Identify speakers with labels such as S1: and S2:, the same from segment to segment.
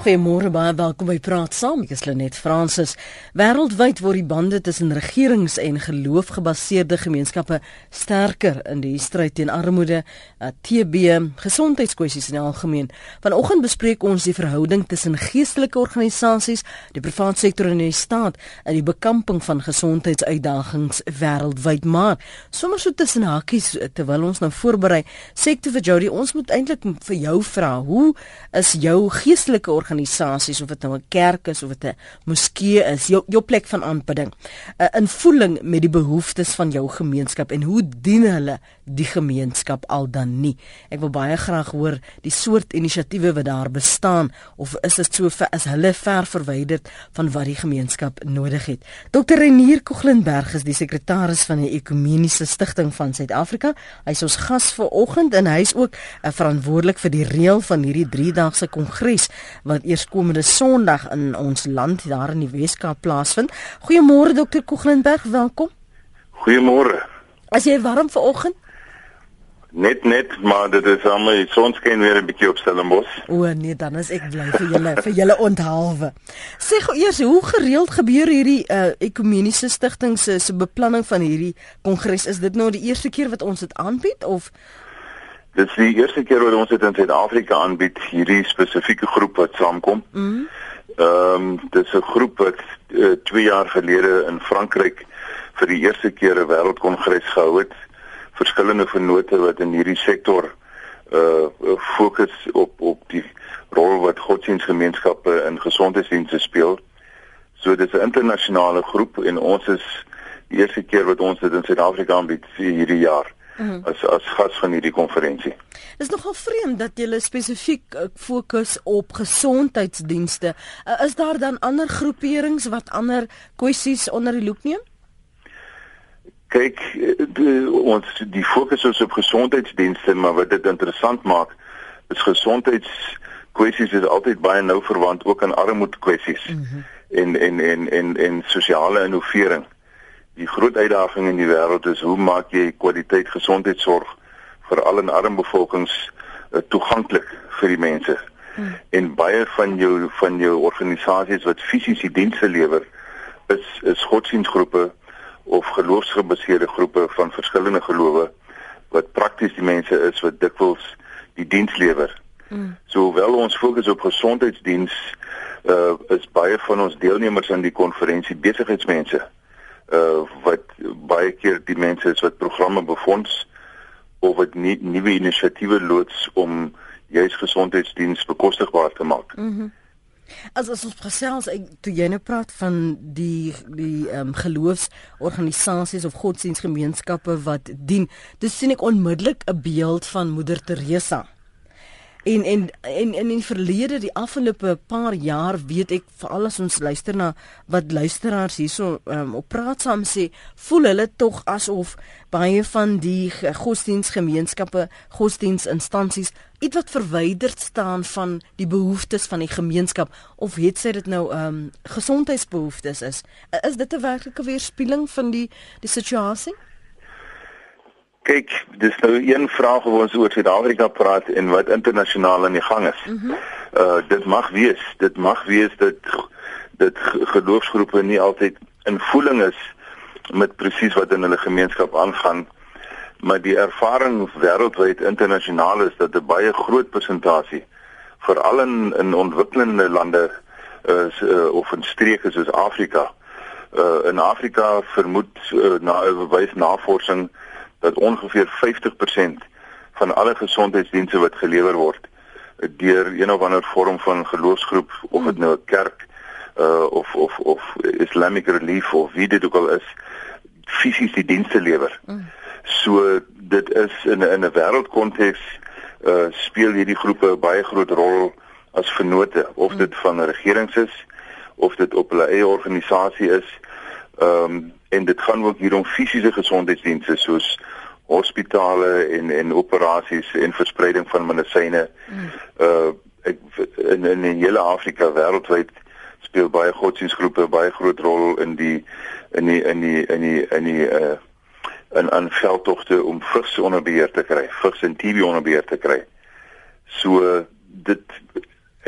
S1: Goeiemôre baie welkom by Praat Saam. Ek is Lenet Fransis. Wêreldwyd word die bande tussen regerings en geloofgebaseerde gemeenskappe sterker in die stryd teen armoede, eh, TB, gesondheidskwessies in algemeen. Vanoggend bespreek ons die verhouding tussen geestelike organisasies, die private sektor en die staat in die bekamping van gesondheidsuitdagings wêreldwyd. Maar sommer so tussen hakies terwyl ons nou voorberei, sê ek te vir Jody, ons moet eintlik vir jou vra, hoe is jou geestelike organisasies of dit nou 'n kerk is of dit 'n moskee is, jou jou plek van aanbidding, 'n invoeling met die behoeftes van jou gemeenskap en hoe dien hulle die gemeenskap al dan nie. Ek wil baie graag hoor die soort inisiatiewe wat daar bestaan of is dit so ver, is hulle ver verwyderd van wat die gemeenskap nodig het. Dr Renier Koglenberg is die sekretaris van die Ekumeniese Stichting van Suid-Afrika. Hy is ons gas vir oggend en hy is ook uh, verantwoordelik vir die reël van hierdie 3-daagse kongres wat eerskomende Sondag in ons land daar in die Weskaap plaasvind. Goeiemôre Dr Koglenberg, welkom.
S2: Goeiemôre.
S1: As jy warm vir oggend?
S2: Net net, maar dit is almal die son skyn weer 'n bietjie op Stellenbosch.
S1: O nee, dan is ek bly vir julle vir julle onthaalwe. Sê gou eers, hoe gereeld gebeur hierdie uh, ekumeniese stigting se se beplanning van hierdie kongres? Is dit nou die eerste keer wat ons dit aanbied of
S2: Dit is die eerste keer wat ons dit in Suid-Afrika aanbied, hierdie spesifieke groep wat saamkom.
S1: Mhm. Mm
S2: Ehm um, dit is 'n groep wat 2 uh, jaar gelede in Frankryk vir die eerste keer 'n wêreldkongres gehou het verskillende vennote wat in hierdie sektor uh fokus op op die rol wat godsdienstgemeenskappe in gesondheidsdienste speel. So dis 'n internasionale groep en ons is die eerste keer wat ons dit in Suid-Afrika aanbied hierdie jaar mm -hmm. as as gas van hierdie konferensie.
S1: Dit is nogal vreemd dat jy spesifiek uh, fokus op gesondheidsdienste. Uh, is daar dan ander groeperings wat ander kwessies onder die loep neem?
S2: kyk die, ons die fokus is op gesondheidsdienste maar wat dit interessant maak is gesondheidskwessies is altyd baie nou verwant ook aan armoedkwessies mm -hmm. en en en en en sosiale innovering die groot uitdaging in die wêreld is hoe maak jy kwaliteit gesondheidsorg vir al in arm bevolkings uh, toeganklik vir die mense mm. en baie van jou van jou organisasies wat fisies die dienste lewer is is godsdienstgroepe of geloofsgebaseerde groepe van verskillende gelowe wat prakties die mense is wat dikwels die diens lewer. Mm. So hoewel ons fokus op gesondheidsdiens uh is baie van ons deelnemers aan die konferensie besigheidsmense uh wat baie keer die mense is wat programme befonds of wat nie nuwe inisiatiewe loods om juis gesondheidsdiens bekostigbaar te maak.
S1: Mhm. Mm As as ons gesels ek toe jy nou praat van die die ehm um, geloofsorganisasies of godsdienstgemeenskappe wat dien, dis sien ek onmiddellik 'n beeld van Moeder Teresa. En en en in die verlede die afgelope paar jaar weet ek veral as ons luister na wat luisteraars hierso um, op praat saam sê voel hulle tog asof baie van die godsdienstgemeenskappe godsdienstinstansies iets wat verwyderd staan van die behoeftes van die gemeenskap. Of het sy dit nou ehm um, gesondheidsbehoeftes is? Is dit 'n werklike weerspieëling van die die situasie
S2: Kyk, dis nou een vraag wat ons oor Suid-Afrika praat en wat internasionaal aan die gang is. Mm -hmm. Uh dit mag wees, dit mag wees dat dit geloofsgroepe nie altyd in voeling is met presies wat in hulle gemeenskap aangaan, maar die ervaring wêreldwyd internasionaal is dat 'n baie groot persentasie veral in in ontwikkelende lande is uh, of in streke soos Afrika. Uh in Afrika vermoed uh, na wys navorsing dat ongeveer 50% van alle gesondheidsdienste wat gelewer word deur een of ander vorm van geloofsgroep of dit nou 'n kerk uh of of of Islamic Relief of wie dit ook al is fisies die dienste lewer. Mm. So dit is in in 'n wêreldkonteks uh speel hierdie groepe 'n baie groot rol as vennote of dit van regerings is of dit op hulle eie organisasie is. Ehm um, en dit gaan ook hier om fisiese gesondheidsdienste soos hospitale en en operasies en verspreiding van medisyne. Mm. Uh ek in in in hele Afrika wêreldwyd speel baie godsdienstgroepe baie groot rol in die in die in die in die in die uh in aan veldtogte om vigs onder beheer te kry, vigs en TB onder beheer te kry. So dit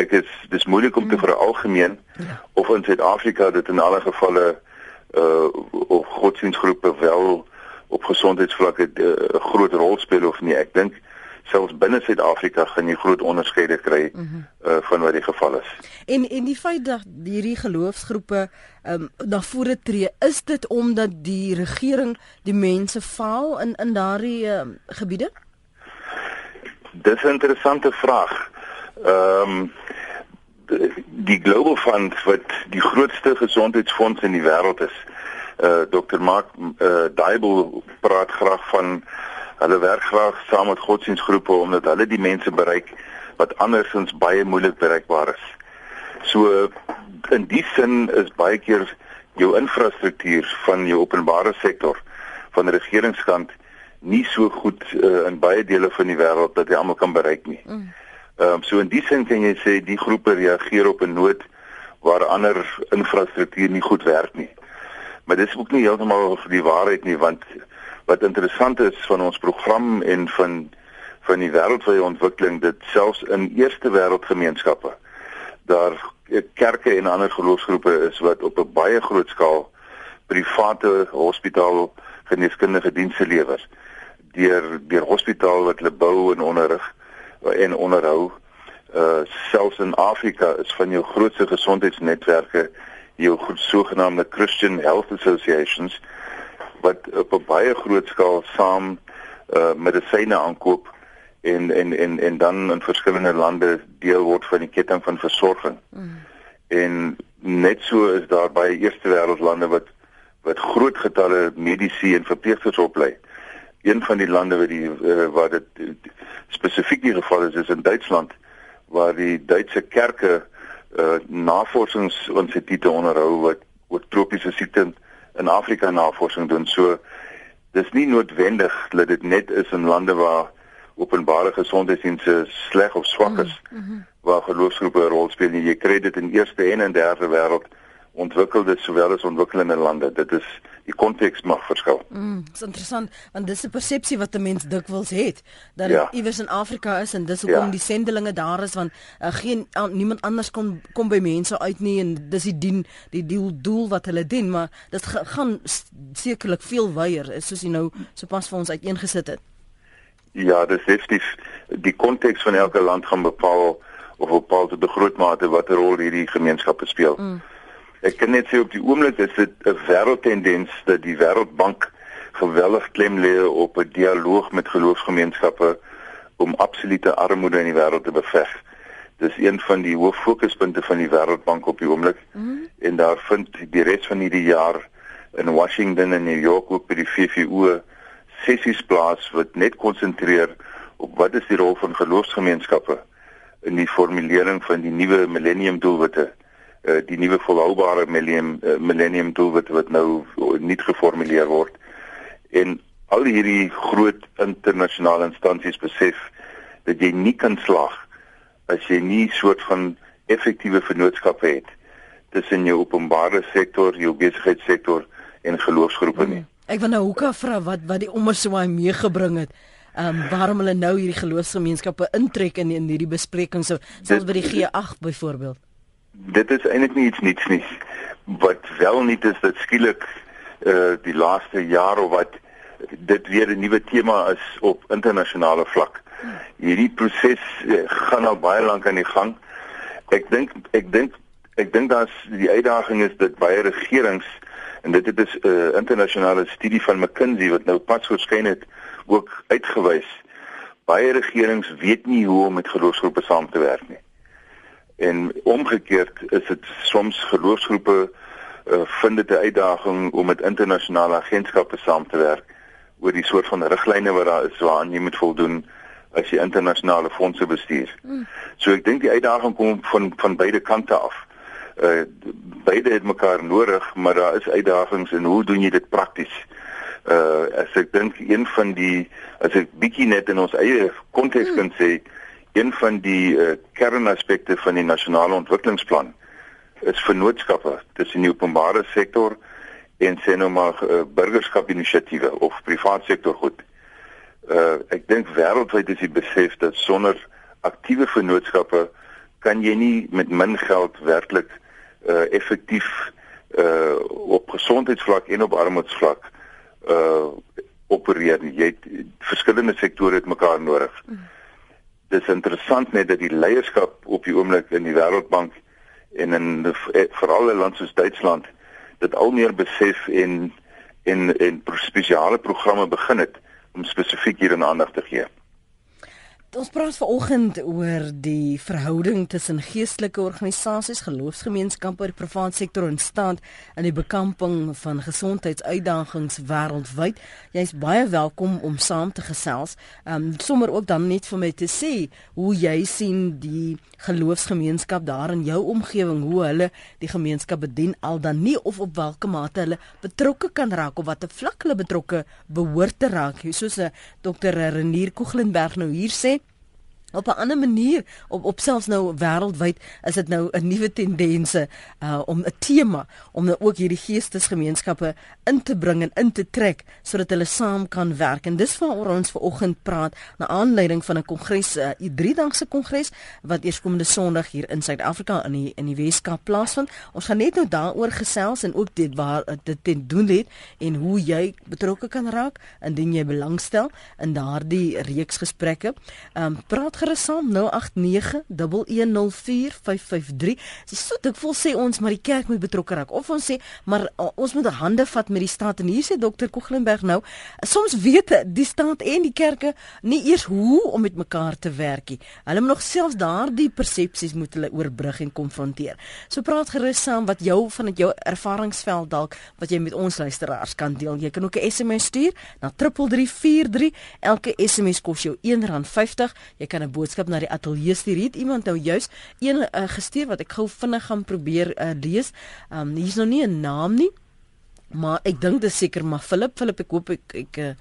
S2: ek is dis moeilik om te mm. veralgemeen ja. of in Suid-Afrika dit in alle gevalle uh of godsdienstgroepe wel op gesondheidsvlakke 'n uh, groot rol speel of nie. Ek dink selfs binne Suid-Afrika gaan jy groot onderskeide kry mm -hmm. uh van wat die geval is.
S1: En en die feit dat hierdie geloofsgroepe ehm um, na vore tree, is dit omdat die regering die mense faal in in daardie uh, gebiede?
S2: Dis 'n interessante vraag. Ehm um, die Global Fund wat die grootste gesondheidsfonds in die wêreld is. Uh Dr. Mark uh Dybel praat graag van hulle werk graag saam met godsdienstgroepe omdat hulle die mense bereik wat andersins baie moeilik bereikbaar is. So in die sin is baie keer jou infrastruktuur van jou openbare sektor van die regeringskant nie so goed uh, in baie dele van die wêreld dat jy almal kan bereik nie. Mm. Ehm um, so in die sin kan jy sê die groepe reageer op 'n nood waar ander infrastruktuur nie goed werk nie. Maar dis ook nie heeltemal die waarheid nie want wat interessant is van ons program en van van die wêreldwye ontwikkeling dit selfs in eerste wêreldgemeenskappe daar kerke en ander geloofsgroepe is wat op 'n baie groot skaal private hospitaal geneeskundige dienste lewer. Deur deur hospitaal wat hulle bou en onderrig en onderhou uh selfs in Afrika is van jou grootste gesondheidsnetwerke jou sogenaamde Christian Health Associations wat op 'n baie groot skaal saam uh medisyne aankoop en en en en dan in verskillende lande deel word van die ketting van versorging. Mm. En net so is daar baie eerste wêreld lande wat wat groot getalle mediese en verpleegsters oplei. Een van die lande waar die uh, waar dit spesifiek die geval is is in Duitsland waar die Duitse kerke uh navorsingsinstituie onderhou wat oor tropiese siektes in Afrika navorsing doen. So dis nie noodwendig dat dit net is in lande waar openbare gesondheidsdienste sleg of swak is mm -hmm. waar geloofsgroepe 'n rol speel nie. Jy kry dit in eerste en in derde wêreld ontwikkelde sowel as ontwikkelende lande. Dit is die konteks mag verskil.
S1: Mm, dis interessant want dis 'n persepsie wat 'n mens dikwels het dat ja. iewers in Afrika is en dis hoekom ja. die sendelinge daar is want uh, geen uh, niemand anders kom kom by mense uit nie en dis die dien die doel doel wat hulle dien maar dit gaan sekerlik veel wyer soos jy nou sopas vir ons uiteengesit het.
S2: Ja, dis definitief die konteks van elke land gaan bepaal of bepaal tot 'n groot mate watter rol hierdie gemeenskappe speel. Mm. Ek kan net sê op die oomblik is dit 'n wêreldtendens dat die Wêreldbank geweldig klem lê op 'n dialoog met geloofsgemeenskappe om absolute armoede in die wêreld te beveg. Dis een van die hoof fokuspunte van die Wêreldbank op die oomblik. Mm -hmm. En daar vind die res van hierdie jaar in Washington en New York ook by die VVO sessies plaas wat net konsentreer op wat is die rol van geloofsgemeenskappe in die formulering van die nuwe millennium doelwitte uh, die nuwe volhoubare millennium uh, millennium doelwit wat nou nie geformuleer word en al hierdie groot internasionale instansies besef dat jy nie kan slaag as jy nie soort van effektiewe vennootskappe het tussen jou openbare sektor, jou besigheidssektor en geloofsgroepe nie. Hmm.
S1: Ek wil nou hoeka vra wat wat die ommerswaai meegebring het. Ehm um, waarom hulle nou hierdie geloofsgemeenskappe intrek in in hierdie besprekings so selfs by die G8 byvoorbeeld
S2: dit is eintlik nie iets niets nie. Wat wel nie is dat skielik uh die laaste jaar of wat dit weer 'n nuwe tema is op internasionale vlak. Hierdie proses uh, gaan al baie lank aan die gang. Ek dink ek dink ek dink daar's die uitdaging is dat baie regerings en dit het is 'n uh, internasionale studie van McKinsey wat nou pas verskyn het ook uitgewys. Baie regerings weet nie hoe om met geloofsgroepe saam te werk nie. En omgekeerd is dit soms geloofsgroepe uh, vind dit 'n uitdaging om met internasionale agentskappe saam te werk oor die soort van riglyne wat daar is waaraan jy moet voldoen as jy internasionale fondse bestuur. Mm. So ek dink die uitdaging kom van van beide kante af. Uh beide het mekaar nodig, maar daar is uitdagings en hoe doen jy dit prakties? Uh as ek dink een van die as ek bietjie net in ons eie konteks mm. kan sê, een van die uh, kernaspekte van die nasionale ontwikkelingsplan is vennootskappe tussen die openbare sektor en sê nou maar uh, burgerskapinisiatiewe of privaat sektor goed. Uh ek dink wêreldwyd is die besef dat sonder aktiewe vennootskappe kan jy nie met min geld werklik uh effektief uh op gesondheidsvlak en op armoedsvlak uh opereer nie. Jy het verskillende sektore het mekaar nodig. Mm. Dis interessant net dat die leierskap op die oomblik in die Wêreldbank en in eh, veral 'n land soos Duitsland dit al meer besef en en en spesiale programme begin het om spesifiek hier 'n aandag te gee.
S1: Ons praat vanoggend oor die verhouding tussen geestelike organisasies, geloofsgemeenskappe, die private sektor en staat in die bekamping van gesondheidsuitdagings wêreldwyd. Jy's baie welkom om saam te gesels. Ehm um, sommer ook dan net vir my te sê hoe jy sien die geloofsgemeenskap daar in jou omgewing, hoe hulle die gemeenskap bedien al dan nie of op watter mate hulle betrokke kan raak of watter vlak hulle betrokke behoort te raak. Soos 'n dokter Renier Koeglenberg nou hier sê, op 'n ander manier op op selfs nou wêreldwyd is dit nou 'n nuwe tendense uh om 'n tema om nou ook hierdie geestesgemeenskappe in te bring en in te trek sodat hulle saam kan werk. En dis waaroor ons vanoggend praat na aanleiding van 'n kongres 'n uh, driedagse kongres wat eerskomende Sondag hier in Suid-Afrika in die in die Weskaap plaasvind. Ons gaan net nou daaroor gesels en ook dit waar dit ten doen het en hoe jy betrokke kan raak indien jy belangstel in daardie reeks gesprekke. Um praat gerus saam 0891104553. Dis so ek voel sê ons maar die kerk moet betrokke raak of ons sê maar uh, ons moet hande vat met die staat en hier sê dokter Koglenberg nou soms weet die staat en die kerke nie eers hoe om met mekaar te werk nie. Hulle moet nog selfs daardie persepsies moet hulle oorbrug en konfronteer. So praat gerus saam wat jou van dit jou ervaringsveld dalk wat jy met ons luisteraars kan deel. Jy kan ook 'n SMS stuur na 3343. Elke SMS kos jou R1.50. Jy kan 'n boodskap na die ateljee stuur. Het iemand nou juis een uh, gestuur wat ek gou vinnig gaan probeer uh, lees. Um hier's nog nie 'n naam nie. Maar ek dink dit seker maar Philip, Philip ek hoop ek ek uh,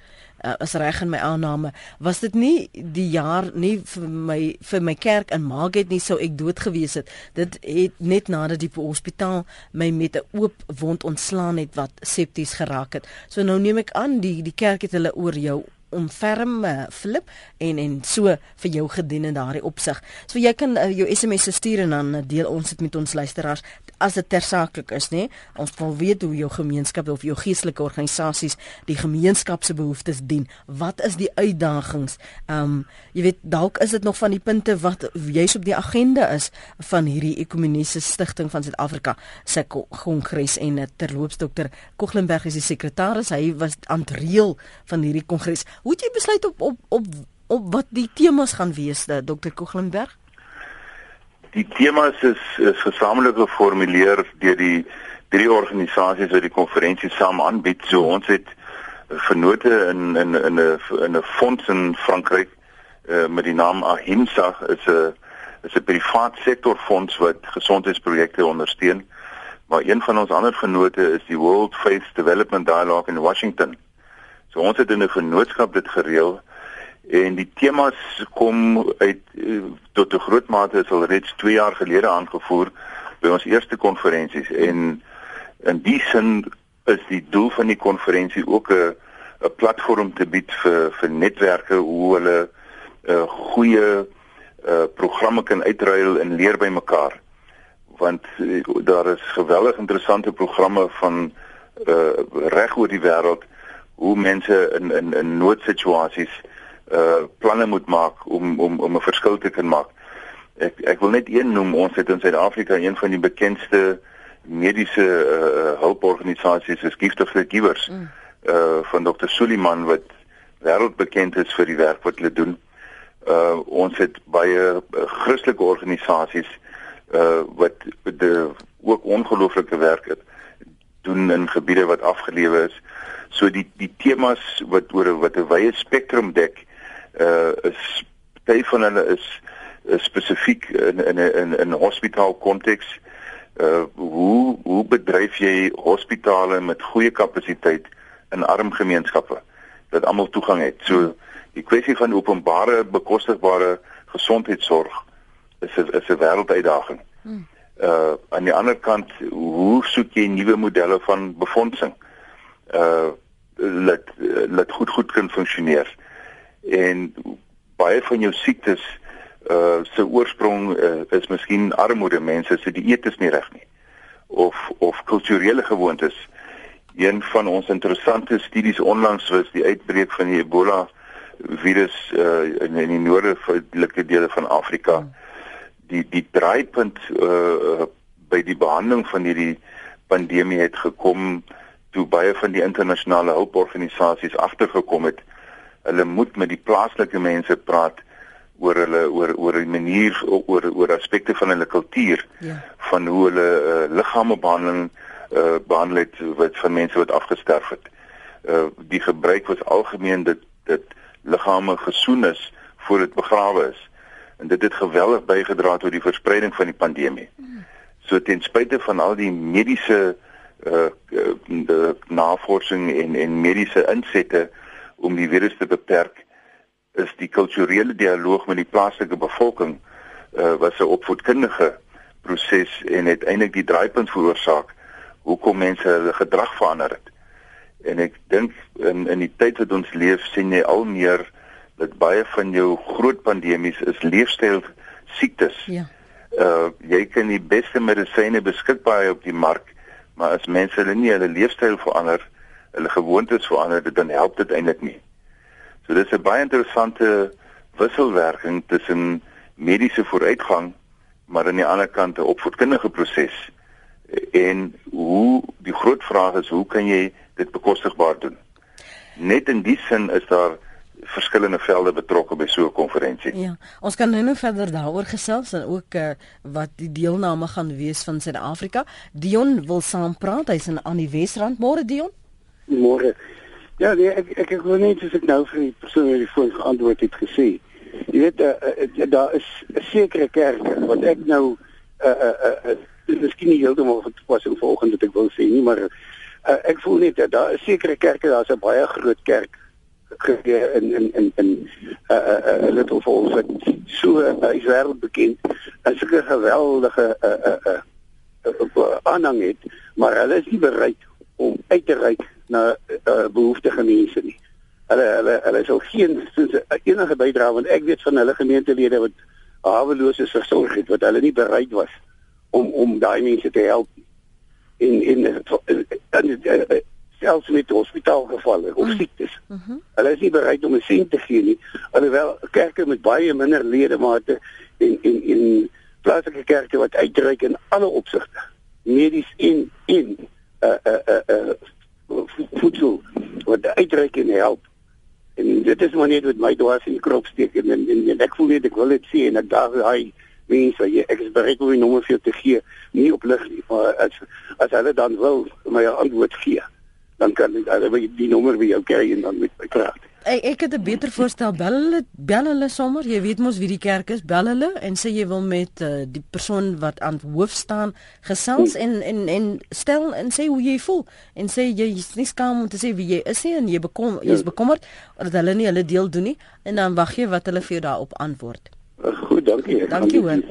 S1: as reg in my aanname. Was dit nie die jaar nie vir my vir my kerk in Margate nie sou ek dood gewees het. Dit het net nadat die hospitaal my met 'n oop wond ontslaan het wat septies geraak het. So nou neem ek aan die die kerk het hulle oor jou omferm Flip en en so vir jou gedien in daardie opsig. So jy kan uh, jou SMS stuur en dan uh, deel ons dit met ons luisteraars as dit tersaaklik is, nê? Ons wil weet hoe jou gemeenskap of jou geestelike organisasies die gemeenskap se behoeftes dien. Wat is die uitdagings? Um jy weet dalk is dit nog van die punte wat juis op die agenda is van hierdie ekumeniese stigting van Suid-Afrika se kongres en uh, terloops dokter Koglenberg is die sekretaris. Hy was aan reël van hierdie kongres. Hoe het jy besluit op op op op wat die temas gaan wees, eh, Dr. Koglenberg?
S2: Die temas is is gesamentlik geformuleer deur die drie organisasies wat die konferensie saam aanbied. So ons het vennote in in in 'n in 'n fonds in Frankryk uh, met die naam Ahimsa is 'n is 'n privaat sektor fonds wat gesondheidsprojekte ondersteun. Maar een van ons ander vennote is die World Faith Development Dialogue in Washington. So ons het in 'n vennootskap dit gereël en die temas kom uit eh, tot 'n groot mate is al reeds 2 jaar gelede aangevoer by ons eerste konferensies en in die sin is die doel van die konferensie ook 'n 'n platform te bied vir vir netwerke hoe hulle 'n uh, goeie uh, programme kan uitruil en leer by mekaar. Want uh, daar is geweldig interessante programme van uh, reg oor die wêreld hoe mense in in in noodsituasies uh planne moet maak om om om 'n verskil te kan maak. Ek ek wil net een noem, ons het in Suid-Afrika een van die bekendste mediese uh hulporganisasies is Gift of the Givers. Mm. Uh van Dr. Suliman wat wêreldbekend is vir die werk wat hulle doen. Uh ons het baie uh, Christelike organisasies uh wat de ook ongelooflike werk het doen in gebiede wat afgelewe is. So die die temas wat oor wat 'n wye spektrum dek uh is baie van hulle is, is spesifiek in in 'n in 'n hospitaal konteks. Uh hoe hoe bedryf jy hospitale met goeie kapasiteit in arm gemeenskappe dat almal toegang het. So die kwessie van openbare bekostigbare gesondheidsorg is is 'n wêrelduitdaging. Hmm. Uh aan die ander kant, hoe soek jy nuwe modelle van befondsing? Uh laat laat goed goed kan funksioneer. En baie van jou siektes uh se oorsprong uh, is miskien armoede, mense se dieet is nie reg nie of of kulturele gewoontes. Een van ons interessante studies onlangs was die uitbreek van die Ebola virus uh, in, in die noordelike dele van Afrika. Die die draaipunt uh, by die behandeling van hierdie pandemie het gekom toe baie van die internasionale hulporganisasies agtergekom het hulle moet met die plaaslike mense praat oor hulle oor oor 'n manier oor oor aspekte van hulle kultuur ja. van hoe hulle uh, liggame behandeling uh, behandel het wat van mense wat afgestorf het. Uh, die gebruik was algemeen dat dit liggame gesoen is voor dit begrawe is. En dit het geweldig bygedra tot die verspreiding van die pandemie. So ten spyte van al die mediese uh, uh navorsing en en mediese insette om die virus te beperk, is die kulturele dialoog met die plaaslike bevolking uh was 'n opvoedkundige proses en het eintlik die draaipunt veroorsaak hoekom mense hulle gedrag verander het en ek dink in in die tyd wat ons leef sien jy al meer dat baie van jou groot pandemies is leefstyl siektes. Ja. Uh jy kan die beste medisyne beskikbaar op die mark, maar as mense hulle nie hulle leefstyl verander, hulle gewoontes verander, dan help dit eintlik nie. So dis 'n baie interessante wisselwerking tussen mediese vooruitgang maar aan die ander kant 'n opvoedkundige proses en hoe die groot vraag is hoe kan jy dit bekostigbaar doen. Net in die sin is daar verskillende velde betrokke by so 'n konferensie.
S1: Ja, ons kan nou nog verder daaroor gesels en ook uh, wat die deelname gaan wees van Suid-Afrika. Dion wil saam praat. Hy's in aan die Wesrand. Môre Dion?
S3: Môre. Ja, nee, ek ek ek wil net as ek nou vir die persoon wat die foon geantwoord het gesê. Jy weet uh, uh, daar is 'n sekere kerke wat ek nou uh uh uh miskien nie heeltemal van toepassing volgens wat ek wil sê nie, maar uh, uh, ek voel net dat daar is sekere kerke, daar's 'n baie groot kerk gegee in in in in uh, uh, uh, Little Falls wat so uh, is wêreld bekend as 'n geweldige uh, uh, uh, aanhang het, maar hulle is nie bereid om uit te reik na uh, behoeftige mense nie. Hulle hulle hulle sou geen soos enige bydrae want ek weet van hulle gemeentelede wat haweloses versorg het wat hulle nie bereid was om om daai mense te help nie en en en selfs met hospitaalgevalle of mhm. siektes. Uh -huh. Hulle is nie bereid om 'n sent te gee nie. Alhoewel kerke met baie minder ledemate en en en plaaslike kerke wat uitreik in alle opsigte, medies en en uh uh uh, uh voedsel wat uitreik en help. En dit is maar net wat my dwaas in die krop steek en, en, en ek voel net ek wil dit sien en ek daar hy mense jy ek is bereid om die nommer vir jou te gee nie op lig nie maar as as hulle dan wil my antwoord gee dan kan ek hulle die nommer by jou kry en dan met my praat
S1: Ek ek het 'n beter voorstel bel hulle bel hulle sommer jy weet mos wie die kerk is bel hulle en sê jy wil met uh, die persoon wat aan hoof staan gesels hmm. en en en stel en sê hoe jy voel en sê jy is nie skaam om te sê wie jy is nie en jy bekom jy is ja. bekommerd dat hulle nie hulle deel doen nie en dan wag jy wat hulle vir jou daarop antwoord
S3: Goed, dankie.
S1: Dankie hoor.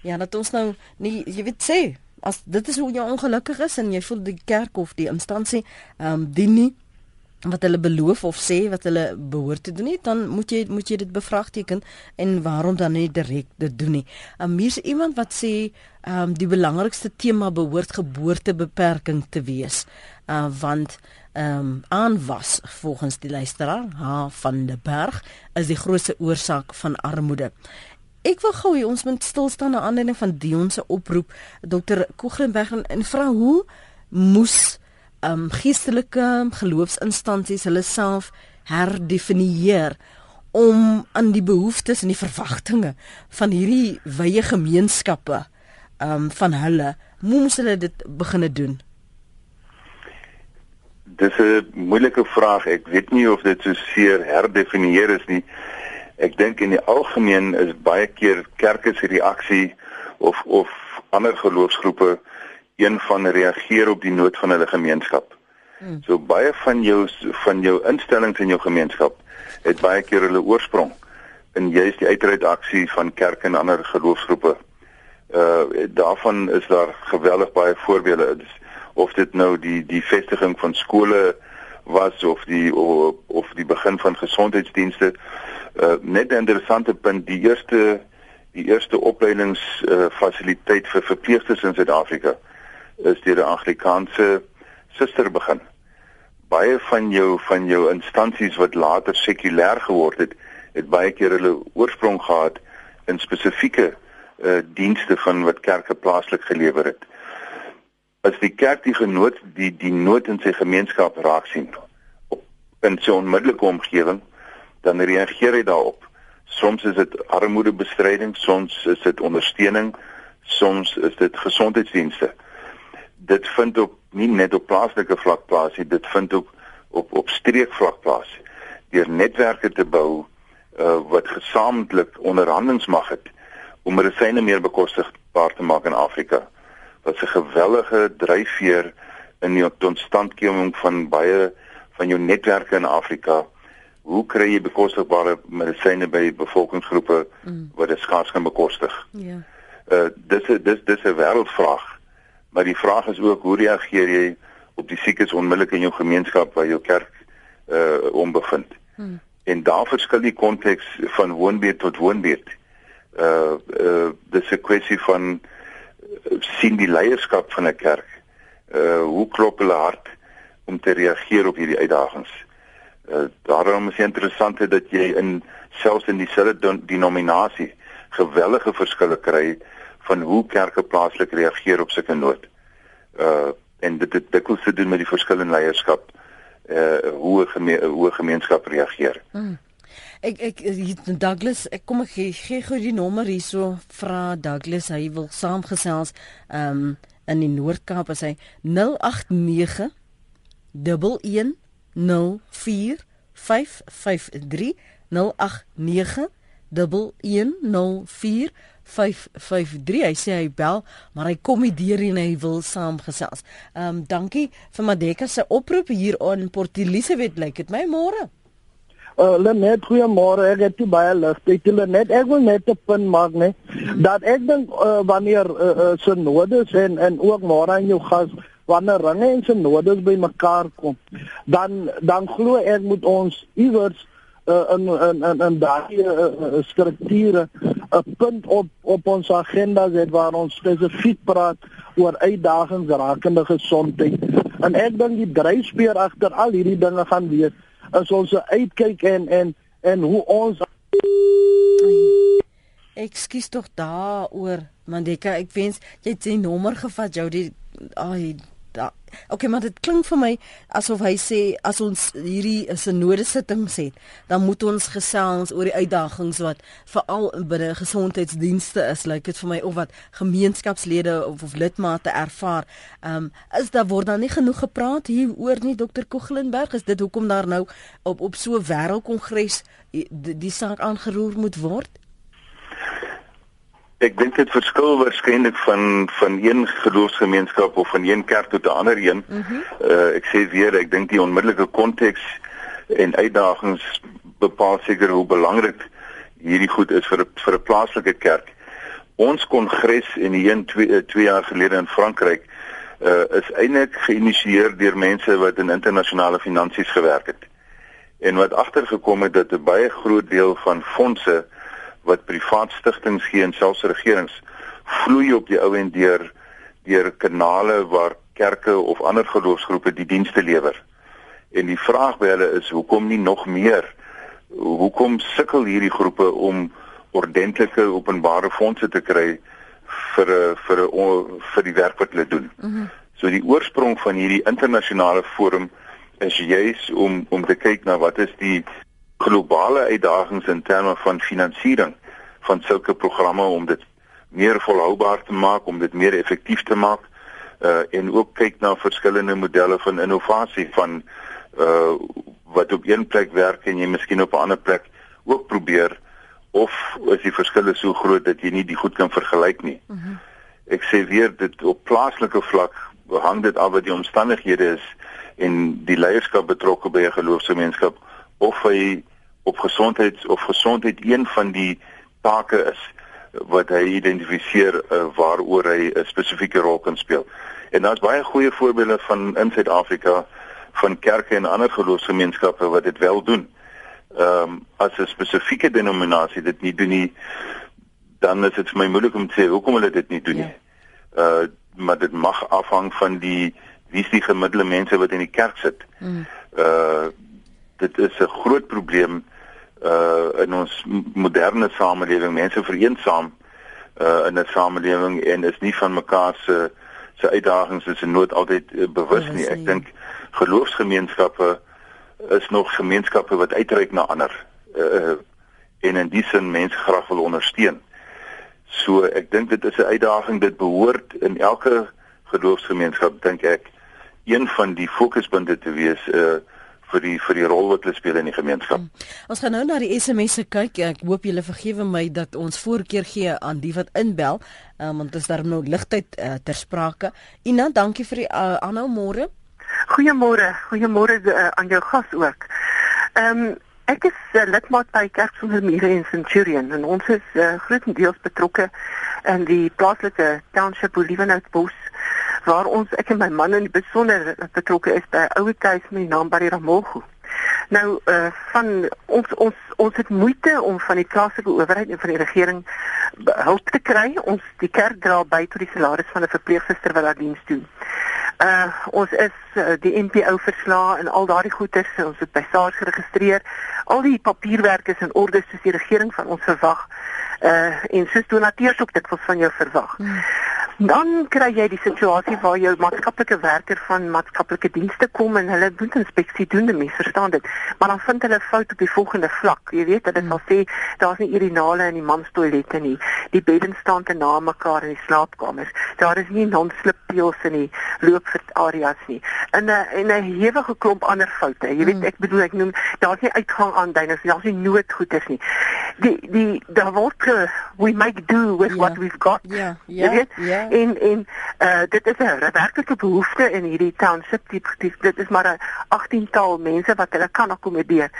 S1: Ja, dat ons nou nie jy weet sê as dit is hoe jy ongelukkig is en jy voel die kerk of die instansie ehm um, dien nie wat hulle beloof of sê wat hulle behoort te doen nie, dan moet jy moet jy dit bevraagteken en waarom dan nie direk dit doen nie. Um, hier's iemand wat sê ehm um, die belangrikste tema behoort geboortebeperking te wees. Uh want ehm um, aanwas volgens die luisteraar ha van der Berg is die grootste oorsaak van armoede. Ek wil gou hê ons moet stil staan na aanleiding van Dion se oproep Dr. Kugrenberg en vra hoe moes ehm um, geestelike geloofsinstansies hulle self herdefinieer om aan die behoeftes en die verwagtinge van hierdie wye gemeenskappe ehm um, van hulle moes hulle dit begine doen
S2: Dis 'n moeilike vraag. Ek weet nie of dit so seer herdefinieer is nie. Ek dink in die algemeen is baie keer kerke se reaksie of of ander geloofsgroepe een van reageer op die nood van hulle gemeenskap. Hmm. So baie van jou van jou instellings in jou gemeenskap het baie keer hulle oorsprong in juist die uitreikaksie van kerke en ander geloofsgroepe. Uh daarvan is daar geweldig baie voorbeelde. Dis, of dit nou die die vestiging van skole was of die of, of die begin van gesondheidsdienste uh, net 'n interessante punt die eerste die eerste opleidingsfasiliteit uh, vir verpleegsters in Suid-Afrika is deur 'n Anglikaanse suster begin. Baie van jou van jou instansies wat later sekulêr geword het, het baie keer hulle oorsprong gehad in spesifieke uh dienste van wat kerke plaaslik gelewer het. As die kerk die genoot die die nood in sy gemeenskap raak sien op in sy onmiddellike omgewing, dan reageer hy daarop. Soms is dit armoedebestryding, soms is dit ondersteuning, soms is dit gesondheidsdienste. Dit vind op nie net op plaaslike vlak plaas nie, dit vind ook op op streekvlak plaas. Deur netwerke te bou uh, wat gesamentlik onderhandelinge mag het om medisyne meer bekostigbaar te maak in Afrika. Wat 'n gewellige dryfveer in die totstandkoming van baie van jou netwerke in Afrika. Hoe kry jy bekostigbare medisyne by bevolkingsgroepe mm. wat dit skaars kan bekostig? Ja. Uh dis dis dis 'n wêreldvraag. Maar die vraag is ook hoe reageer jy op die siekes onmiddellik in jou gemeenskap waar jou kerk uh onbevind? Mm. En daar verskil die konteks van woonbeurt tot woonbeurt uh uh dis 'n kwessie van uh, sien die leierskap van 'n kerk. Uh hoe klop hulle hart om te reageer op hierdie uitdagings? Uh daarom is dit interessant dat jy in selfs in dieselfde denominasie gewellige verskille kry van hoe kerke plaaslik reageer op sulke nood. Uh en dit dit dikwels te doen met die verskillende leierskap uh hoe 'n geme hoe gemeenskap reageer. Hmm.
S1: Ek ek Douglas, ek kom ek gee, gee gou die nommer hierso vra Douglas, hy wil saamgesels um in die Noord-Kaap as hy 089 11 04 553 089 1104 553 hy sê hy bel maar hy kom nie deur en hy wil saamgesels. Ehm um, dankie vir Madeka se oproep hier aan Port Elizabeth lyk dit my môre.
S4: Uh, Lenet, goeiemôre. Ek het baie lig. Ek wil net ek wil net 'n punt maak, nee, dat ek dink uh, wanneer uh, uh, synodes en en ook môre in jou gas wanneer ringe en synodes by mekaar kom, dan dan glo ek moet ons iewers uh, in in in, in daai uh, strukture 'n punt op op ons agenda het waar ons spesifiek praat oor uitdagings rakende gesondheid. En ek dink die dryfspeer agter al hierdie dinge gaan wees is ons uitkyk en en en hoe ons
S1: Ekskuus tog daaroor Mandeka ek wens jy het sy nommer gevat jou die ai da. Okay, maar dit klink vir my asof hy sê as ons hierdie is 'n noodsittings het, dan moet ons gesels oor die uitdagings wat veral binne gesondheidsdienste is, lyk like dit vir my of wat gemeenskapslede of, of lidmate ervaar. Ehm um, is daar word dan nie genoeg gepraat hier oor nie Dr. Kogelenberg, is dit hoekom daar nou op op so 'n wêreldkongres die, die saak aangeroer moet word?
S2: Ek dink dit verskil waarskynlik van van een geloofsgemeenskap of van een kerk tot 'n ander een. Mm -hmm. uh, ek sê weer, ek dink die onmiddellike konteks en uitdagings bepaal seker hoe belangrik hierdie goed is vir vir 'n plaaslike kerk. Ons kongres in die 1 2 2 jaar gelede in Frankryk uh, is eintlik geïnisieer deur mense wat in internasionale finansies gewerk het. En wat agtergekom het dat 'n baie groot deel van fondse wat privaat stigtings gee en selfs regerings vloei op die ou en deur deur kanale waar kerke of ander geloofsgroepe die dienste lewer. En die vraag by hulle is hoekom nie nog meer? Hoekom sukkel hierdie groepe om ordentlike openbare fondse te kry vir vir vir die werk wat hulle doen? Mm -hmm. So die oorsprong van hierdie internasionale forum is juis om om te kyk na wat is die globale uitdagings in terme van finansiering van sulke programme om dit meer volhoubaar te maak, om dit meer effektief te maak uh en ook kyk na verskillende modelle van innovasie van uh wat op een plek werk en jy miskien op 'n ander plek ook probeer of is die verskille so groot dat jy nie die goed kan vergelyk nie. Mhm. -huh. Ek sê weer dit op plaaslike vlak hang dit af wat die omstandighede is en die leierskap betrokke by 'n geloofsgemeenskap of hy op gesondheids of gesondheid een van die take is wat hy identifiseer uh, waaroor hy 'n spesifieke rol kan speel. En daar's baie goeie voorbeelde van in Suid-Afrika van kerke en ander geloofsgemeenskappe wat dit wel doen. Ehm um, as 'n spesifieke denominasie dit nie doen nie dan is dit vir my moeilik om te sê hoekom hulle dit nie doen nie. Ja. Uh maar dit mag afhang van die wie die gemiddelde mense wat in die kerk sit. Mm. Uh dit is 'n groot probleem uh in ons moderne samelewing. Mense vereensaam uh in 'n samelewing en is nie van mekaar se se uitdagings is in nood altyd uh, bewus nie. Ek dink geloofsgemeenskappe is nog gemeenskappe wat uitreik na ander. Uh en in die sin mense graag wil ondersteun. So ek dink dit is 'n uitdaging dit behoort in elke geloofsgemeenskap dink ek een van die fokuspunte te wees uh vir die vir die rol wat hulle speel in die gemeenskap. Hmm.
S1: Ons gaan nou na die SMS'e kyk. Ek hoop julle vergewe my dat ons voorkeur gee aan die wat inbel, um, want dit is daar nou ligtyd uh, ter sprake. Ina, dankie vir die uh, aanhou môre.
S5: Goeiemôre. Goeiemôre uh, aan jou gas ook. Ehm um, Ek is uh, lidmaat by Kerk van der Mure in Centurion en ons is uh, grootendeels betrokke in die plaaslike township Olivenhoutbos waar ons ek en my man in besonder betrokke is by ouer huis met die naam Barry Ramogo. Nou uh van ons ons ons het moeite om van die plaaslike owerheid en van die regering hulp te kry. Ons die kerk dra by tot die salaris van 'n verpleegsuster wat daar diens doen. Uh ons is uh, die NPO verslae en al daardie goederes, ons het by SARS geregistreer. Al die papierwerk is in orde soos die regering van ons verwag. Uh en soos donateurs ook dit wat van jou verwag. Hmm. Dan kry jy die situasie waar jou maatskaplike werker van maatskaplike dienste kom en hulle doen inspeksie doen, mense verstaan dit. Maar dan vind hulle fout op die volgende vlak. Jy weet, dit sal sê daar's nie urinale in die mans toilette nie. Die beddens staan te na mekaar in die slaapkamers. Daar is nie non-slip peels in die loopareas nie. En 'n en 'n hewige klomp ander foute. Jy weet, ek bedoel ek noem daar's nie uitgang aan duiners, daar's nie noodgoeders nie. Die die daar word we make do with yeah. what ja. we've got.
S1: Ja, yeah. ja. Yeah. Jy weet? Yeah
S5: en en uh dit is 'n werklike behoefte in hierdie township die dit is maar 'n 18-tal mense wat hulle kan akkommodeer.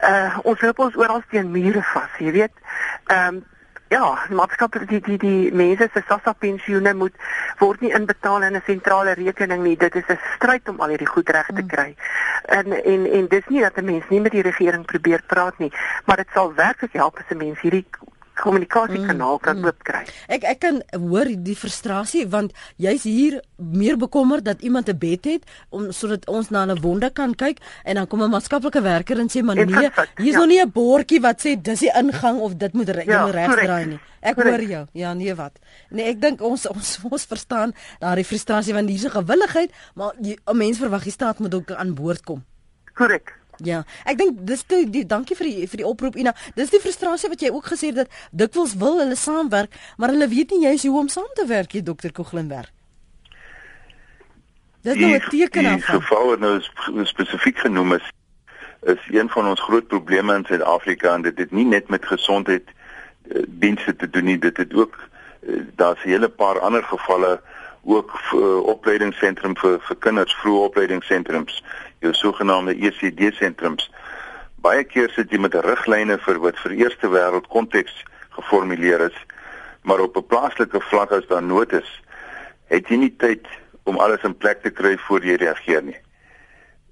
S5: Uh ons loop ons oral teen mure vas, jy weet. Ehm um, Ja, die maatskappy die die die mense se SASSA pensioene moet word nie inbetaal in 'n sentrale rekening nie. Dit is 'n stryd om al hierdie goed reg te mm. kry. En en en dis nie dat 'n mens nie met die regering probeer praat nie, maar dit sal werklik help as 'n mens hierdie kommunikasiekanaal mm, kan mm. oopkry.
S1: Ek ek kan hoor die frustrasie want jy's hier meer bekommerd dat iemand 'n bed het om sodat ons na 'n wonde kan kyk en dan kom 'n maatskaplike werker en sê maar nee, hier's ja. nog nie 'n bordjie wat sê dis die ingang of dit moet ja, reg draai nie. Ek correct. hoor jou. Ja, nee wat. Nee, ek dink ons ons ons verstaan daardie frustrasie want hier's 'n gewilligheid, maar 'n mens verwag die staat moet ook aan boord kom.
S5: Korrek.
S1: Ja, ek dink dis die, die dankie vir die vir die oproep Ina. Dis die frustrasie wat jy ook gesê het dat dikwels wil hulle saamwerk, maar hulle weet nie juist hoe om saam te werk nie, dokter Koglenberg.
S2: Dis nou 'n teken af. Die geval wat nou spesifiek genoem is is een van ons groot probleme in Suid-Afrika en dit het nie net met gesondheid uh, dienste te doen nie, dit het ook uh, daar's 'n hele paar ander gevalle ook uh, opleidingsentrum vir vir kinders, vroeë opleidingssentrums jou sogenaamde ECD sentrums. Baie keer sit jy met riglyne vir wat vir eerste wêreld konteks geformuleer is, maar op 'n plaaslike vlak as daar nood is, het jy nie tyd om alles in plek te kry voor jy reageer nie.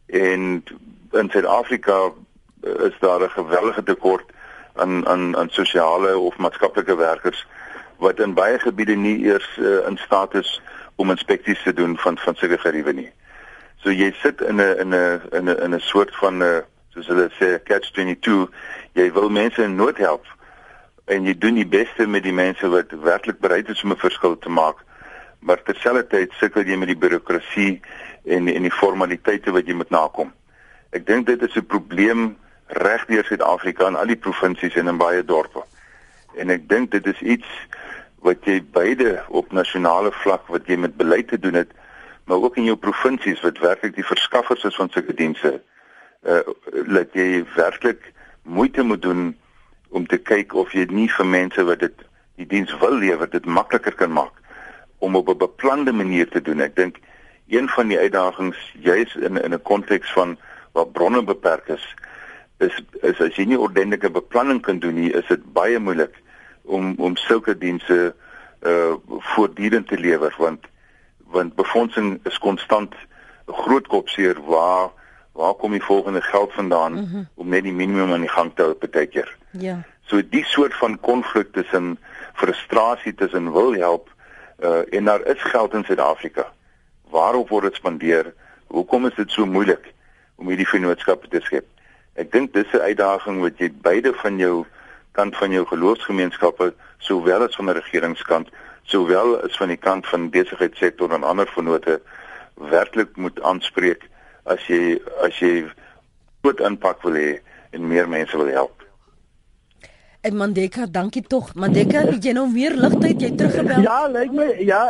S2: En in Suid-Afrika is daar 'n geweldige tekort aan aan aan sosiale of maatskaplike werkers wat in baie gebiede nie eers uh, in staat is om inspeksies te doen van van sulke geriewe nie. So jy sit in 'n in 'n in 'n in 'n soort van 'n uh, soos hulle sê catch 22. Jy wil mense in nood help en jy doen die beste met die mense wat werklik bereid is om 'n verskil te maak. Maar terselfdertyd sukkel jy met die birokrasie en en die formaliteite wat jy moet nakom. Ek dink dit is 'n probleem regdeur Suid-Afrika en al die provinsies en in baie dorpe. En ek dink dit is iets wat jy beide op nasionale vlak wat jy met beleid te doen het maar ook in jou provinsies wat werklik die verskaffers is van sulke dienste uh laat jy werklik moeite moet doen om te kyk of jy nie vir mense wat dit die diens wil lewer dit makliker kan maak om op 'n beplande manier te doen. Ek dink een van die uitdagings juis in in 'n konteks van waar bronne beperk is is is as jy nie ordentlike beplanning kan doen nie, is dit baie moeilik om om sulke dienste uh voortdurend te lewer want want befondsing is konstant 'n groot kopseer waar waar kom die volgende geld vandaan mm -hmm. om net die minimum aan die gang te hou partykeer.
S1: Ja.
S2: So die soort van konflik tussen frustrasie tussen wil help uh, en daar is geld in Suid-Afrika. Waarop word dit spandeer? Hoekom is dit so moeilik om hierdie vennootskappe te skep? Ek dink dis 'n uitdaging wat jy beide van jou kant van jou geloofsgemeenskappe sowel as van die regeringskant sowel as van die kant van besigheidssektor en ander vennote werklik moet aanspreek as jy as jy groot impak wil hê en meer mense wil help.
S1: En Mandeka, dankie tog. Mandeka, het jy nou weer ligtyd jy teruggebel?
S4: Ja, lyk my ja,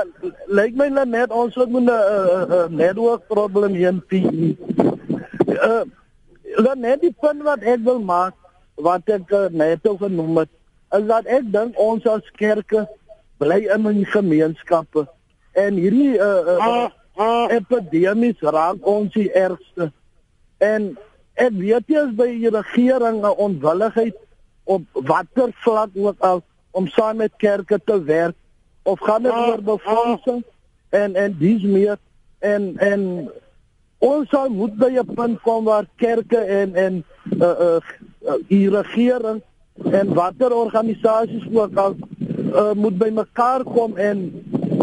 S4: lyk my net ons het 'n uh, uh, network probleem hier in PE. Uh, dan net die punt wat ek wil maak, wat ek uh, net ook genoem het, is dat ek dink ons as kerke bly in 'n gemeenskappe. En hierdie uh, uh, uh, epidemies raak ons die ergste. En ek weet jy is by die regering 'n onwilligheid op watter vlak ook al om saam met kerke te werk of gaan dit oor befondsing en en dis meer. En en ons sal moet by 'n punt kom waar kerke en en uh uh die regering en watter organisasies ook al uh, moet by mekaar kom en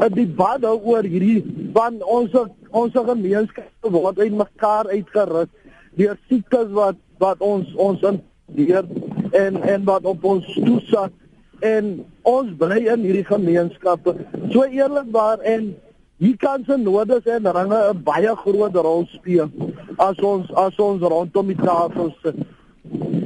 S4: 'n debat oor hierdie van ons ons gemeenskap word uit mekaar uitgerus deur siektes wat wat ons ons deur en en wat op ons toesak en ons bly in hierdie gemeenskappe. So eerlikwaar en hier kan se nodes en ringe 'n baie groot rol speel as ons as ons rondom die tafel sit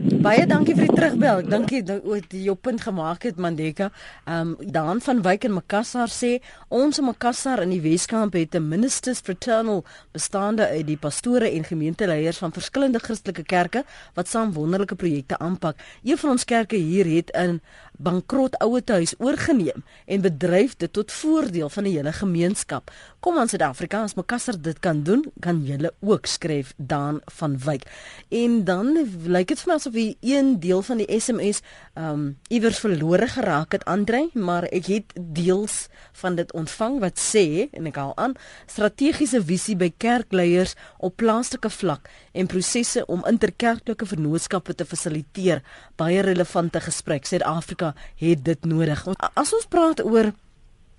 S1: Baie dankie vir die terugbel. Ek dink jy het jou punt gemaak het Mandeka. Ehm um, daan van Wyk en Makassar sê ons in Makassar in die Weskaap het 'n ministers fraternal bestaande uit die pastore en gemeenteleiers van verskillende Christelike kerke wat saam wonderlike projekte aanpak. Een van ons kerke hier het in bankrot ouetehuis oorgeneem en bedryf dit tot voordeel van die hele gemeenskap. Kom aan Suid-Afrika, as Makassar dit kan doen, kan julle ook skryf daan van Wyk. En dan lyk dit vir my asof die een deel van die SMS ehm um, iewers verlore geraak het Andre, maar ek het deels van dit ontvang wat sê en ek haal aan strategiese visie by kerkleiers op plaaslike vlak en prosesse om interkerklike vennootskappe te fasiliteer. Baie relevante gesprek. Suid-Afrika het dit nodig. As ons praat oor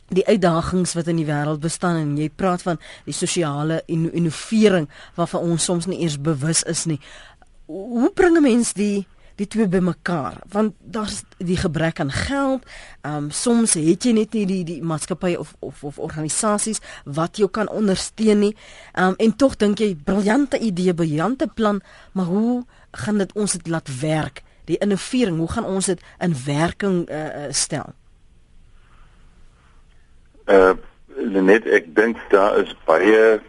S1: die uitdagings wat in die wêreld bestaan en jy praat van die sosiale innovering waarvan ons soms nie eers bewus is nie. Hoe bring 'n mens die die twee bymekaar want daar's die gebrek aan geld. Ehm um, soms het jy net nie die die maatskappy of of of organisasies wat jou kan ondersteun nie. Ehm um, en tog dink jy briljante idee, briljante plan, maar hoe gaan dit ons dit laat werk? Die innovering, hoe gaan ons dit in werking uh, stel?
S2: Uh net ek dink daar is baie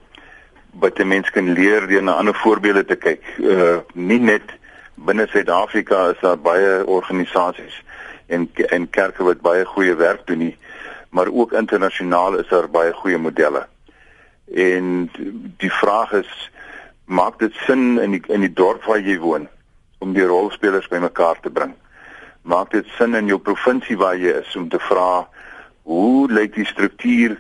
S2: wat die mens kan leer deur na ander voorbeelde te kyk. Uh nie net binne Suid-Afrika is daar baie organisasies en en kerke wat baie goeie werk doen nie, maar ook internasionaal is daar baie goeie modelle. En die vraag is maak dit sin in die in die dorp waar jy woon om die rolspelers bymekaar te bring? Maak dit sin in jou provinsie waar jy is om te vra hoe lyk die struktuur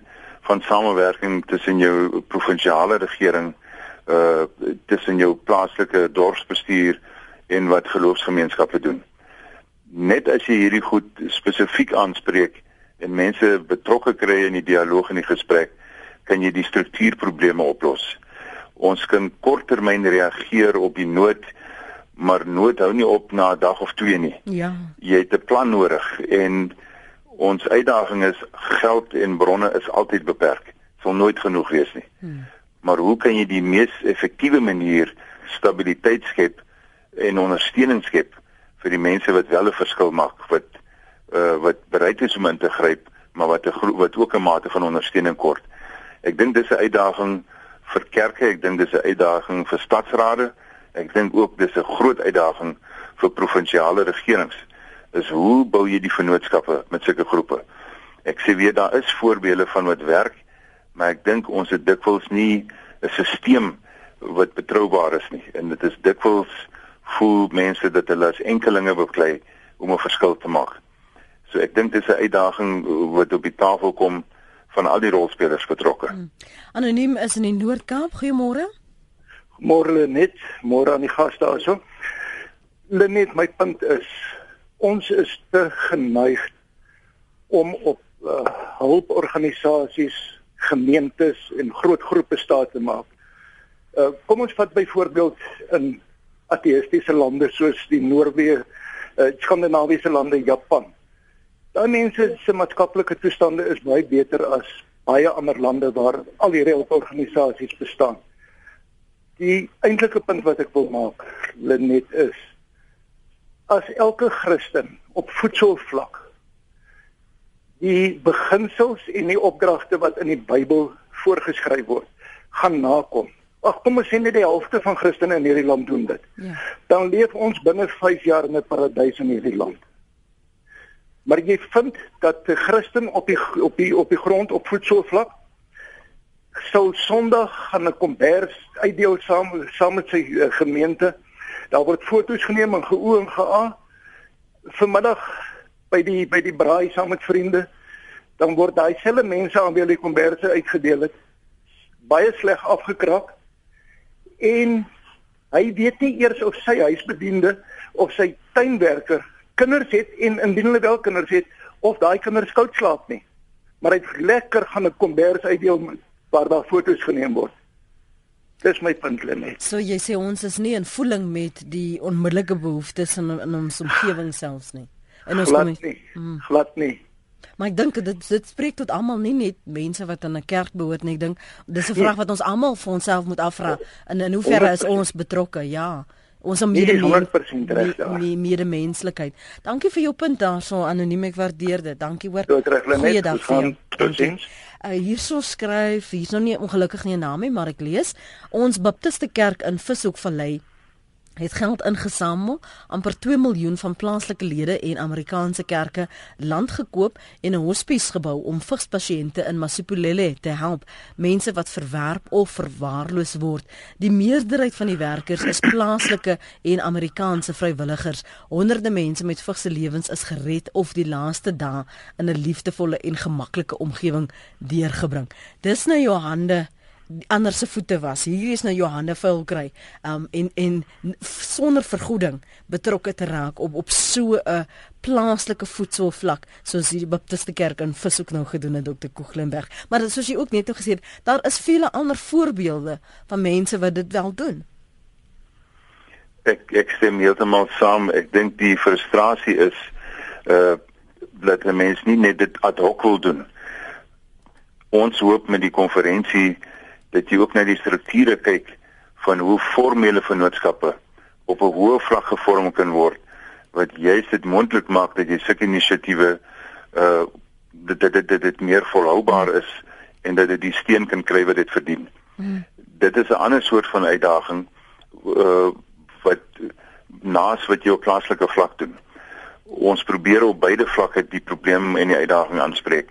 S2: van samewerking tussen jou provinsiale regering uh tussen jou plaaslike dorpsbestuur en wat geloofsgemeenskappe doen. Net as jy hierdie goed spesifiek aanspreek en mense betrokke kry in die dialoog en die gesprek, kan jy die struktuurprobleme oplos. Ons kan korttermyn reageer op die nood, maar nood hou nie op na 'n dag of twee nie.
S1: Ja.
S2: Jy het 'n plan nodig en ons uitdaging is geld en bronne is altyd beperk. Sal nooit genoeg wees nie. Hmm. Maar hoe kan jy die mees effektiewe manier stabiliteit skep en ondersteuning skep vir die mense wat wel 'n verskil maak wat uh wat bereid is om in te gryp maar wat 'n wat ook 'n mate van ondersteuning kort. Ek dink dis 'n uitdaging vir kerke, ek dink dis 'n uitdaging vir stadsrade. Ek dink ook dis 'n groot uitdaging vir provinsiale regerings. Is hoe bou jy die vennootskappe met sulke groepe? Ek sê weer daar is voorbeelde van wat werk, maar ek dink ons het dikwels nie 'n stelsel wat betroubaar is nie en dit is dikwels voel mense dat hulle as enkelinge beklei om 'n verskil te maak. So ek dink dis 'n uitdaging wat op die tafel kom van al die rolspelers betrokke. Hmm.
S1: Anoniem is in die Noord-Kaap. Goeiemôre.
S6: Môre net, môre aan die gaste daarso. Lenet, my punt is ons is te geneig om op uh, hulporganisasies, gemeentes en groot groepe staat te maak. Uh, kom ons vat byvoorbeeld in ateïstiese lande soos die Noorwe, uh, Skandinawiese lande, Japan. Daai mense se maatskaplike toestande is baie beter as baie ander lande waar al hierdie hulporganisasies bestaan. Die eintlike punt wat ek wil maak, Lenet is as elke Christen op voedselvlak die beginsels en die opdragte wat in die Bybel voorgeskryf word, gaan nakom. Ag kom ons sê net die helfte van Christene in hierdie land doen dit. Ja. Dan leef ons binne 5 jaar in 'n paradys in hierdie land. Maar jy vind dat 'n Christen op die op die op die grond op voedselvlak sou Sondag gaan 'n kombers uitdeel saam saam met sy uh, gemeente Daar word foto's geneem en geoe en gea. Vanmiddag by die by die braai saam met vriende, dan word daai selfe mense aan wie hulle komberse uitgedeel het baie sleg afgekraak. En hy weet nie eers of sy huisbediende of sy tuinwerker kinders het en indien hulle wel kinders het of daai kinders koud slaap nie. Maar hy het lekker gaan 'n kombers uitdeel waar daar foto's geneem word. Dis my punt net.
S1: So jy sê ons is nie in voeling met die onmiddellike behoeftes in in ons omgewing selfs nie.
S6: En ons glad nie. Hmm. Glad nie.
S1: Maar ek dink dit dit spreek tot almal nie net mense wat in 'n kerk behoort nie. Ek dink dis 'n vraag wat ons almal vir onsself moet afvra. In in hoeverre is ons betrokke? Ja. Ons om mede mede mede menslikheid. Dankie vir jou punt daarso anoniem ek waardeer dit. Dankie hoor.
S6: Goeiedag vir jou. Totsiens.
S1: Uh, hierso skryf, hier's nog nie ongelukkig nie 'n naam nie, maar ek lees. Ons Baptiste Kerk in Vishoekvallei het geld ingesamel, amper 2 miljoen van plaaslike lede en Amerikaanse kerke land gekoop en 'n hospies gebou om vigspasiënte in Masipulele te help, mense wat verwerp of verwaarloos word. Die meerderheid van die werkers is plaaslike en Amerikaanse vrywilligers. Honderde mense met vigse lewens is gered of die laaste dae in 'n liefdevolle en gemaklike omgewing deurgebring. Dis nou jou hande ander se voete was. Hier is nou Johanne vuil kry. Um en en sonder vergoeding betrokke te raak op op so 'n plaaslike voedselvlak soos die Baptiste Kerk in Vishoek nou gedoen het Dr. Koeglenberg. Maar soos jy ook net nou gesê het, daar is vele ander voorbeelde van mense wat dit wel doen.
S2: Ek ek stem heeltemal saam. Ek dink die frustrasie is uh dat die mense nie net dit ad hoc wil doen. Ons hoop met die konferensie dat jy ook na die strukture kyk van hoe formele vennootskappe op 'n hoë vlak gevorm kan word wat juist dit moontlik maak dat jy sulke inisiatiewe uh dit dit dit dit meer volhoubaar is en dat dit die steen kan kry wat dit verdien. Hmm. Dit is 'n ander soort van uitdaging uh wat naas wat jy op plaaslike vlak doen. Ons probeer op beide vlakke die probleem en die uitdaging aanspreek.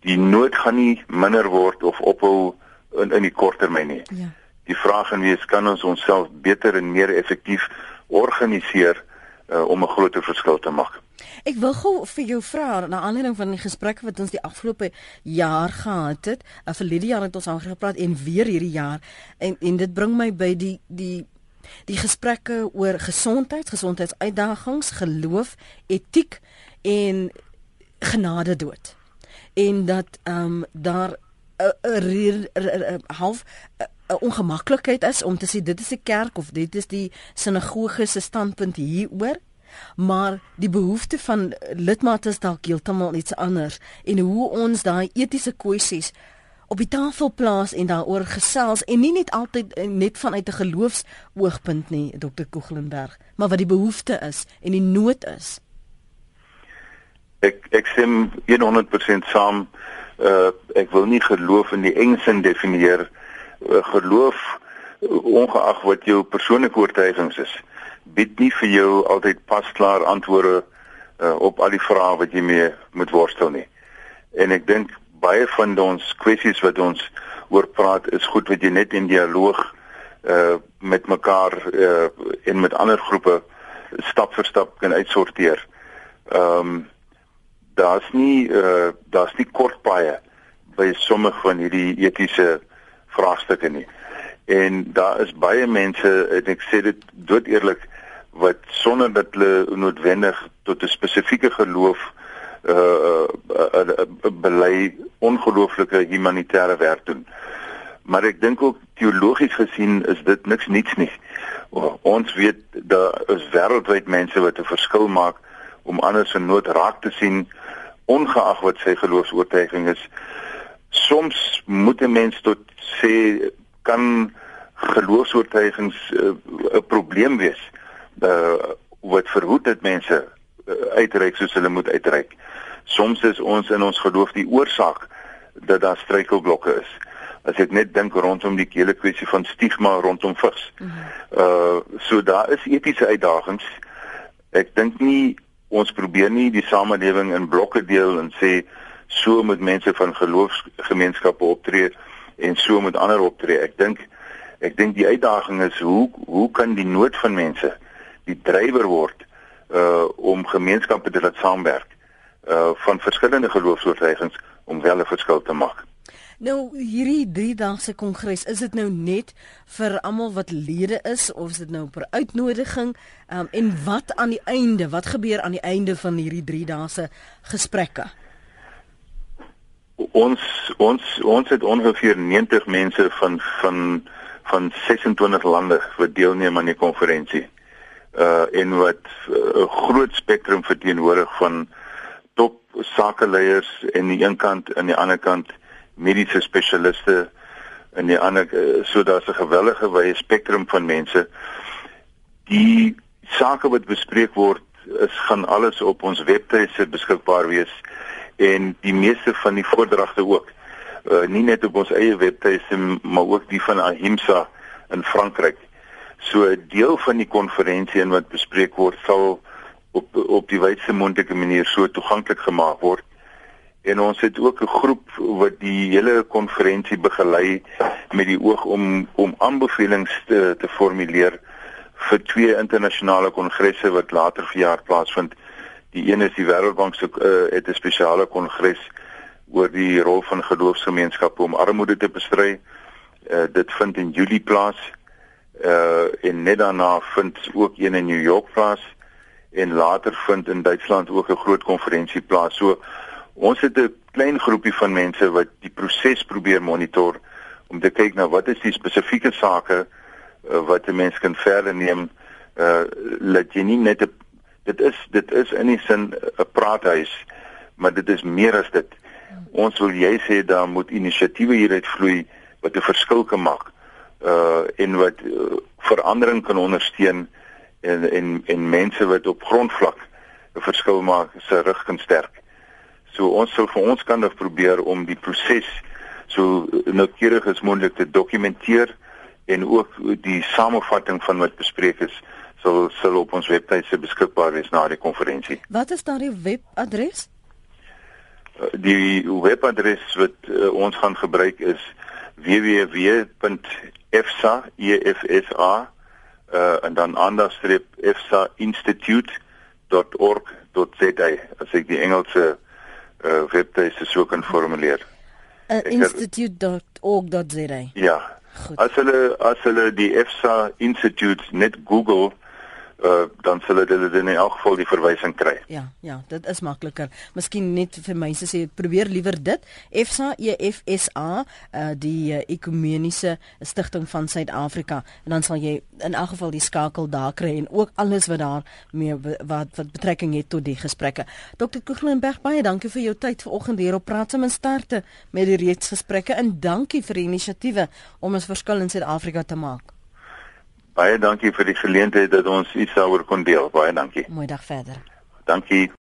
S2: Die nood gaan nie minder word of ophou in in die korttermyn nie. Ja. Die vraag en wees kan ons onsself beter en meer effektief organiseer uh, om 'n groter verskil te maak.
S1: Ek wil gou vir jou vra na aanleiding van die gesprekke wat ons die afgelope jaar gehad het. Uh, vir jaar het ons al gepraat en weer hierdie jaar en en dit bring my by die die die gesprekke oor gesondheid, gesondheidsuitdagings, geloof, etiek en genade dood. En dat ehm um, daar half 'n ongemaklikheid is om te sê dit is 'n kerk of dit is die sinagoge se standpunt hieroor maar die behoefte van lidmate is dalk heeltemal iets anders en hoe ons daai etiese kwessies op die tafel plaas en daaroor gesels en nie net altyd eh, net vanuit 'n geloofsoogpunt nie Dr. Koeglenberg maar wat die behoefte is en die nood is
S2: ek ek stem 100% saam uh ek wil nie geloof in die engsin definieer uh, geloof ongeag wat jou persoonlike oortuigings is bied nie vir jou altyd pasklaar antwoorde uh, op al die vrae wat jy mee moet worstel nie en ek dink baie van ons kwessies wat ons oor praat is goed wat jy net in dialoog uh met mekaar uh en met ander groepe stap vir stap kan uitsorteer. Ehm um, daar's nie uh daar's nie kort paaie by sommige van hierdie etiese vraagstukke nie. En daar is baie mense en ek sê dit dood eerlik wat sonder dat hulle noodwendig tot 'n spesifieke geloof uh, uh, uh, uh belei ongelooflike humanitêre werk doen. Maar ek dink ook teologies gesien is dit niks niets nie. Ons weet daar is wêreldwyd mense wat 'n verskil maak om ander se nood raak te sien ongeag wat sy geloofs-oortuiging is. Soms moet 'n mens tot sê kan geloofs-oortuigings uh, 'n probleem wees. Uh, wat verhoed dat mense uh, uitreik soos hulle moet uitreik. Soms is ons in ons geloof die oorsaak dat daar struikelblokke is. As ek net dink rondom die hele kwessie van stigma rondom vigs. Uh so daar is etiese uitdagings. Ek dink nie ons probeer nie die samelewing in blokke deel en sê so moet mense van geloofsgemeenskappe optree en so moet ander optree. Ek dink ek dink die uitdaging is hoe hoe kan die nood van mense die drywer word uh om gemeenskappe te laat saamwerk uh van verskillende geloofsoortuigings om wel 'n verskil te maak.
S1: Nou hierdie 3 dae se kongres, is dit nou net vir almal wat lede is of is dit nou per uitnodiging? Um en wat aan die einde, wat gebeur aan die einde van hierdie 3 dae se gesprekke?
S2: Ons ons ons het ongeveer 90 mense van van van 26 lande wat deelneem aan die konferensie. Uh en wat 'n uh, groot spektrum verteenwoordig van top sakeleiers en die een kant en die ander kant mediese spesialiste en die ander uh, so daar's 'n gewellige wye spektrum van mense. Die sake wat bespreek word is gaan alles op ons webtuise beskikbaar wees en die meeste van die voordragte ook uh, nie net op ons eie webtuise maar ook die van Ahimsa in Frankryk. So 'n deel van die konferensie en wat bespreek word sal op op die wydste moontlike manier so toeganklik gemaak word. En ons het ook 'n groep wat die hele konferensie begelei met die oog om om aanbevelings te, te formuleer vir twee internasionale kongresse wat later verjaar plaasvind. Die een is die Wêreldbank se uh, het 'n spesiale kongres oor die rol van geloofsgemeenskappe om armoede te bestry. Uh, dit vind in Julie plaas. Uh en net daarna vind ook een in New York plaas en later vind in Duitsland ook 'n groot konferensie plaas. So ons het 'n klein groepie van mense wat die proses probeer monitor om te kyk na wat is die spesifieke sake uh, wat 'n mens kan verder neem uh laat jy nie net 'n dit is dit is in die sin 'n praathuis maar dit is meer as dit ons wil jy sê daar moet inisiatiewe hieruit vloei wat 'n verskil kan maak uh en wat uh, verandering kan ondersteun en en en mense wat op grondvlak 'n verskil maak se rug kan sterk. So ons sal vir ons kan probeer om die proses so noukeurig as moontlik te dokumenteer en ook die samevatting van wat bespreek is sal sal op ons webtuise beskikbaar wees na die konferensie.
S1: Wat is daardie webadres?
S2: Uh, die webadres wat uh, ons gaan gebruik is www.efsa.efsa uh, en dan anderstreep efsainstitute.org.za as ek die Engelse uh, webtuiste so kan formuleer.
S1: Uh, institute.org.za.
S2: Ja. Goed. As hulle as hulle die EFSA Institute net Google uh, dan sal hulle dit in elk geval die verwysing kry.
S1: Ja, ja, dit is makliker. Miskien net vir mense sê probeer liewer dit. EFSA EFSA, uh, die uh, ekumeniese stigting van Suid-Afrika en dan sal jy in elk geval die skakel daar kry en ook alles wat daar mee wat wat betrekking het tot die gesprekke. Dr. Koeglenberg, baie dankie vir jou tyd vanoggend hier op Praat se Starte met die reeds gesprekke en dankie vir die inisiatiewe om ons verskil in Suid-Afrika te maak.
S2: Baie dankie vir die geleentheid dat ons iets daaroor kon deel. Baie dankie.
S1: Mooi dag verder.
S2: Dankie.